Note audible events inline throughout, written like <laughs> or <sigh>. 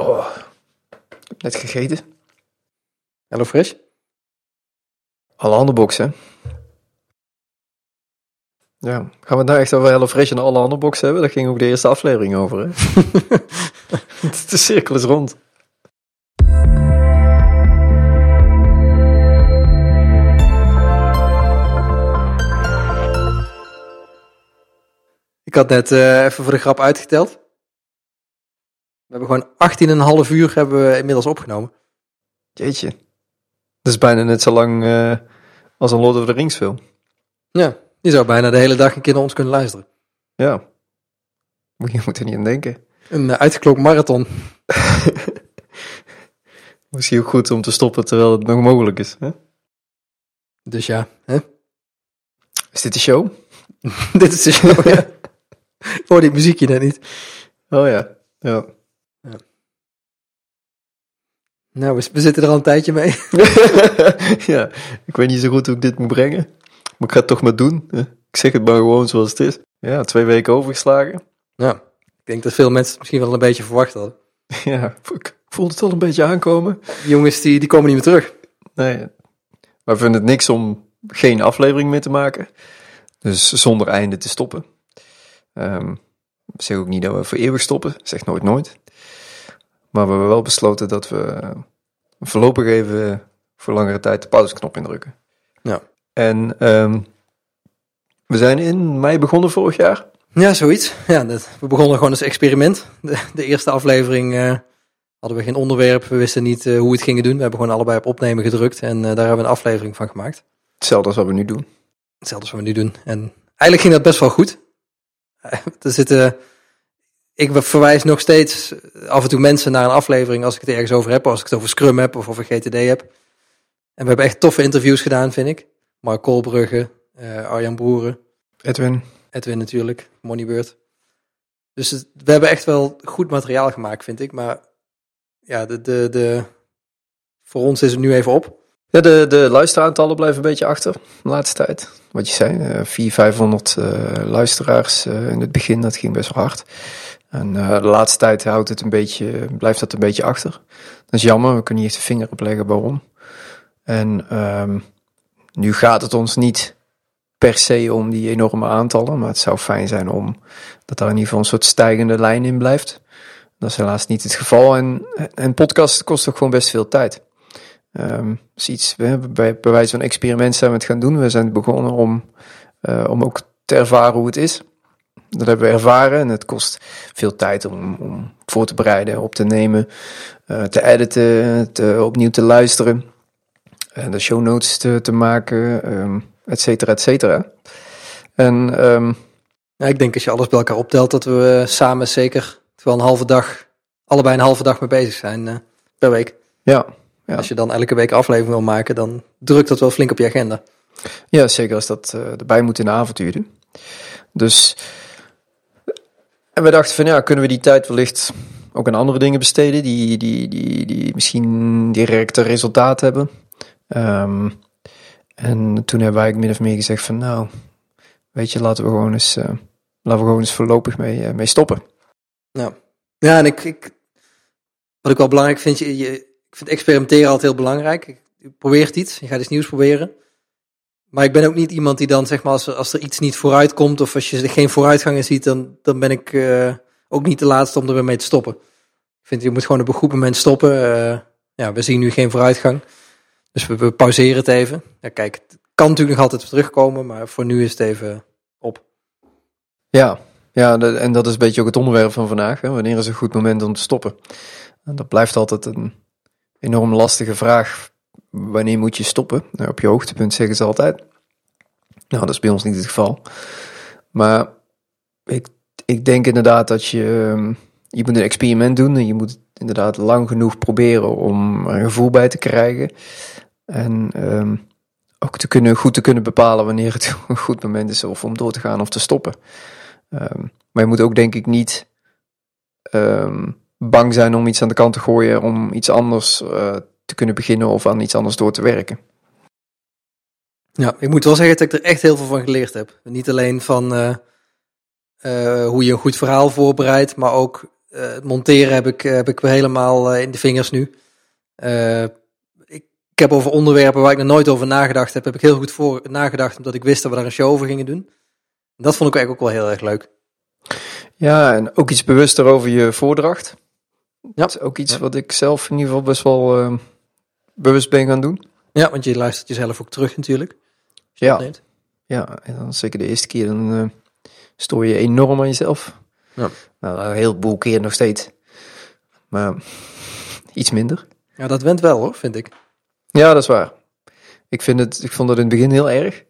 Oh, ik heb net gegeten. Hello Fresh? Alle andere boxen. Ja, gaan we het nou echt over Hello Fresh en alle andere boxen hebben? Dat ging ook de eerste aflevering over, hè? <laughs> de cirkel is rond. Ik had net uh, even voor de grap uitgeteld. We hebben gewoon 18,5 uur hebben we inmiddels opgenomen. Jeetje. Dat is bijna net zo lang uh, als een Lord of the Rings film. Ja, je zou bijna de hele dag een keer naar ons kunnen luisteren. Ja. <laughs> Je moet er niet aan denken. Een uh, uitgeklokt marathon. <laughs> Misschien ook goed om te stoppen terwijl het nog mogelijk is. Hè? Dus ja. Hè? Is dit de show? <laughs> dit is de show, ja. Ik hoor die muziekje net niet. Oh ja. ja. Nou, we, we, zitten er al een tijdje mee. <laughs> ja, ik weet niet zo goed hoe ik dit moet brengen. Maar ik ga het toch maar doen. Ik zeg het maar gewoon zoals het is. Ja, twee weken overgeslagen. Ja, ik denk dat veel mensen het misschien wel een beetje verwacht hadden. <laughs> Ja, ik voelde het al een beetje aankomen. Die jongens die, die komen niet meer terug. Nee, maar we vinden het niks om geen aflevering meer te maken. Dus zonder einde te stoppen. Um, zeg ook niet dat we voor eeuwig stoppen, zeg nooit nooit. Maar we hebben wel besloten dat we voorlopig even voor langere tijd de pauzeknop indrukken. Ja. En um, we zijn in mei begonnen vorig jaar. Ja, zoiets. Ja, dat, we begonnen gewoon als experiment. De, de eerste aflevering uh, hadden we geen onderwerp, we wisten niet uh, hoe we het gingen doen. We hebben gewoon allebei op opnemen gedrukt en uh, daar hebben we een aflevering van gemaakt. Hetzelfde als wat we nu doen. Hetzelfde als wat we nu doen. En eigenlijk ging dat best wel goed. er zitten, ik verwijs nog steeds af en toe mensen naar een aflevering als ik het ergens over heb, als ik het over Scrum heb of over GTD heb. En we hebben echt toffe interviews gedaan, vind ik. Mark Koolbrugge, uh, Arjan Broeren. Edwin. Edwin natuurlijk, Moneybird. Dus het, we hebben echt wel goed materiaal gemaakt, vind ik. Maar ja, de, de, de, voor ons is het nu even op. Ja, de, de luisteraantallen blijven een beetje achter de laatste tijd. Wat je zei, uh, 400, 500 uh, luisteraars uh, in het begin, dat ging best wel hard. En uh, de laatste tijd houdt het een beetje, blijft dat een beetje achter. Dat is jammer, we kunnen niet echt de vinger op leggen waarom. En um, nu gaat het ons niet per se om die enorme aantallen, maar het zou fijn zijn om dat daar in ieder geval een soort stijgende lijn in blijft. Dat is helaas niet het geval. En een podcast kost ook gewoon best veel tijd. Um, is iets, we, bij, bij wijze van experiment zijn we het gaan doen. We zijn begonnen om, uh, om ook te ervaren hoe het is. Dat hebben we ervaren en het kost veel tijd om, om voor te bereiden, op te nemen, uh, te editen, te, opnieuw te luisteren, uh, de show notes te, te maken, um, et cetera, et cetera. En um, ja, ik denk als je alles bij elkaar optelt, dat we samen zeker wel een halve dag, allebei een halve dag mee bezig zijn per week. Ja, ja. Als je dan elke week aflevering wil maken, dan drukt dat wel flink op je agenda. Ja, zeker als dat erbij moet in de avonturen. Dus, en we dachten van ja, kunnen we die tijd wellicht ook aan andere dingen besteden die, die, die, die misschien directe resultaat hebben. Um, en toen hebben wij min of meer gezegd van nou, weet je, laten we gewoon eens, uh, laten we gewoon eens voorlopig mee, uh, mee stoppen. Ja, ja en ik, ik, wat ik wel belangrijk vind, je, je ik vind experimenteren altijd heel belangrijk. Je probeert iets, je gaat iets nieuws proberen. Maar ik ben ook niet iemand die dan, zeg maar, als er, als er iets niet vooruit komt of als je geen vooruitgangen ziet, dan, dan ben ik uh, ook niet de laatste om er mee te stoppen. Ik vind, je moet gewoon op een goed moment stoppen. Uh, ja, we zien nu geen vooruitgang. Dus we, we pauzeren het even. Kijk, het kan natuurlijk nog altijd terugkomen, maar voor nu is het even op. Ja, ja en dat is een beetje ook het onderwerp van vandaag. Hè? Wanneer is een goed moment om te stoppen? En dat blijft altijd een enorm lastige vraag. Wanneer moet je stoppen? Nou, op je hoogtepunt zeggen ze altijd. Nou, dat is bij ons niet het geval. Maar ik, ik denk inderdaad dat je, ehm, je moet een experiment doen en je moet inderdaad lang genoeg proberen om er een gevoel bij te krijgen. En um, ook te kunnen, goed te kunnen bepalen wanneer het <laughs> een goed moment is of om door te gaan of te stoppen. Um, maar je moet ook denk ik niet bang zijn om iets aan de kant te gooien, om iets anders uh, te kunnen beginnen of aan iets anders door te werken. Ja, ik moet wel zeggen dat ik er echt heel veel van geleerd heb. Niet alleen van uh, uh, hoe je een goed verhaal voorbereidt, maar ook eh, het monteren heb ik, heb ik helemaal eh, in de vingers nu. Eh, ik, ik heb over onderwerpen waar ik nog nooit over nagedacht heb, heb ik heel goed voor nagedacht, omdat ik wist dat we daar een show over gingen doen. En dat vond ik eigenlijk ook wel heel erg leuk. Ja, en ook iets bewuster over je voordracht. Ja. Dat is ook iets Ja. wat ik zelf in ieder geval best wel eh, bewust ben gaan doen. Ja, want je luistert jezelf ook terug natuurlijk. Ja. Ja, en dan zeker de eerste keer, dan eh, stoor je enorm aan jezelf. Ja. Nou, een heleboel keer nog steeds. Maar iets minder. ja, dat went wel hoor, vind ik. Ja, dat is waar. Ik, vind het, ik vond het in het begin heel erg.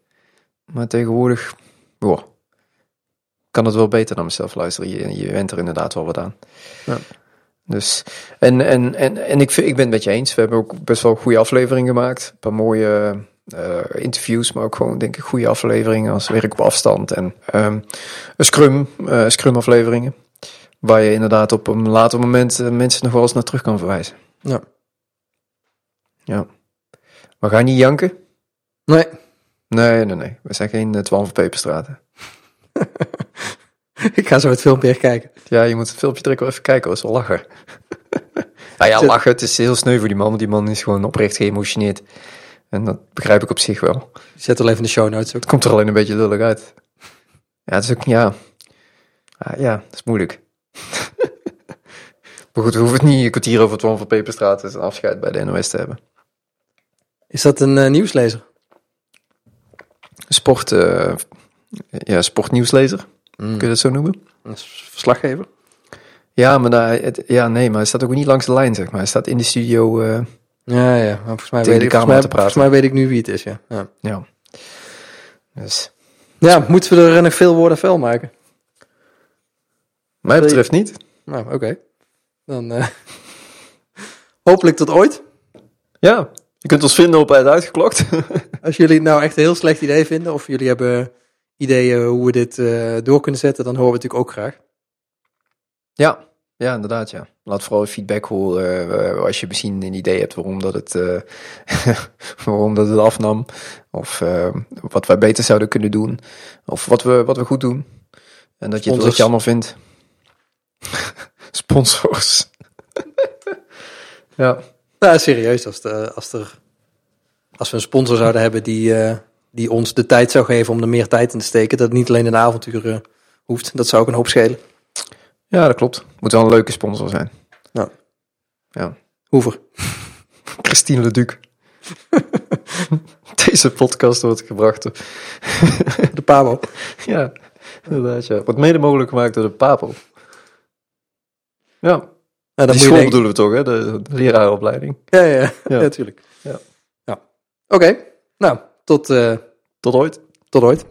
Maar tegenwoordig kan het wel beter naar mezelf luisteren. Je, je went er inderdaad wel wat aan. Ja. Dus, en en, en, en ik, vind, ik ben het met je eens. We hebben ook best wel goede afleveringen gemaakt. Een paar mooie eh, interviews, maar ook gewoon, denk ik, goede afleveringen als werk op afstand. En ehm, een scrum, eh, scrum afleveringen. Waar je inderdaad op een later moment eh, mensen nog wel eens naar terug kan verwijzen. Ja. Ja. Maar ga je niet janken? Nee, Nee, nee, nee. We zijn geen uh, Twan van Peperstraten. <laughs> <laughs> ik ga zo het filmpje echt kijken. Ja, je moet het filmpje direct wel even kijken, dat is wel lachen. <laughs> nou ja, lachen, het is heel sneu voor die man, want die man is gewoon oprecht geëmotioneerd. En dat begrijp ik op zich wel. Zet wel even de show notes ook. Het komt er alleen een beetje lullig uit. Ja, het is ook, ja... Ah, ja, dat is moeilijk. <laughs> maar goed, we hoeven het niet een kwartier over Twan van Peperstraten en afscheid bij de NOS te hebben. Is dat een eh, nieuwslezer? Sport, eh, ja, sportnieuwslezer, kun je dat zo noemen? Verslaggever? Ja, maar het, ja, nee, maar hij staat ook niet langs de lijn, zeg maar. Hij staat in de studio, eh, Ja, ja. Maar volgens mij, weet ik, volgens, mij, te praten. volgens mij weet ik nu wie het is, ja. Ja, ja. Dus, ja moeten we er nog veel woorden vuil maken? mij betreft niet. Nou, oké. Dan eh, <laughs> hopelijk tot ooit. Ja, je kunt ons vinden op het uitgeklokt. Als jullie het nou echt een heel slecht idee vinden, of jullie hebben ideeën hoe we dit eh, door kunnen zetten, dan horen we natuurlijk ook graag. ja, ja, inderdaad, ja. Laat vooral feedback horen eh, als je misschien een idee hebt waarom dat het, eh, <laughs> waarom dat het afnam. Of wat wij beter zouden kunnen doen. Of wat we, wat we goed doen. En dat je het wat allemaal vindt. <laughs> Sponsors. <laughs> ja. Nou, serieus, als, de, als, er, als we een sponsor zouden hebben die, die ons de tijd zou geven om er meer tijd in te steken, dat het niet alleen een avontuur eh, hoeft, dat zou ook een hoop schelen. ja, dat klopt. Moet wel een leuke sponsor zijn. Nou. Ja. Hoever. <laughs> Christine Leduc. <laughs> Deze podcast wordt gebracht door... <laughs> De Pabo. Ja, inderdaad, ja. Wordt mede mogelijk gemaakt door de Papo. Ja, Nou, dan die moet je school denken- bedoelen we toch, hè? De, de leraaropleiding. Ja, ja, ja. Ja. ja natuurlijk. Ja. ja. Oké, nou, tot, eh, Tot ooit. tot ooit.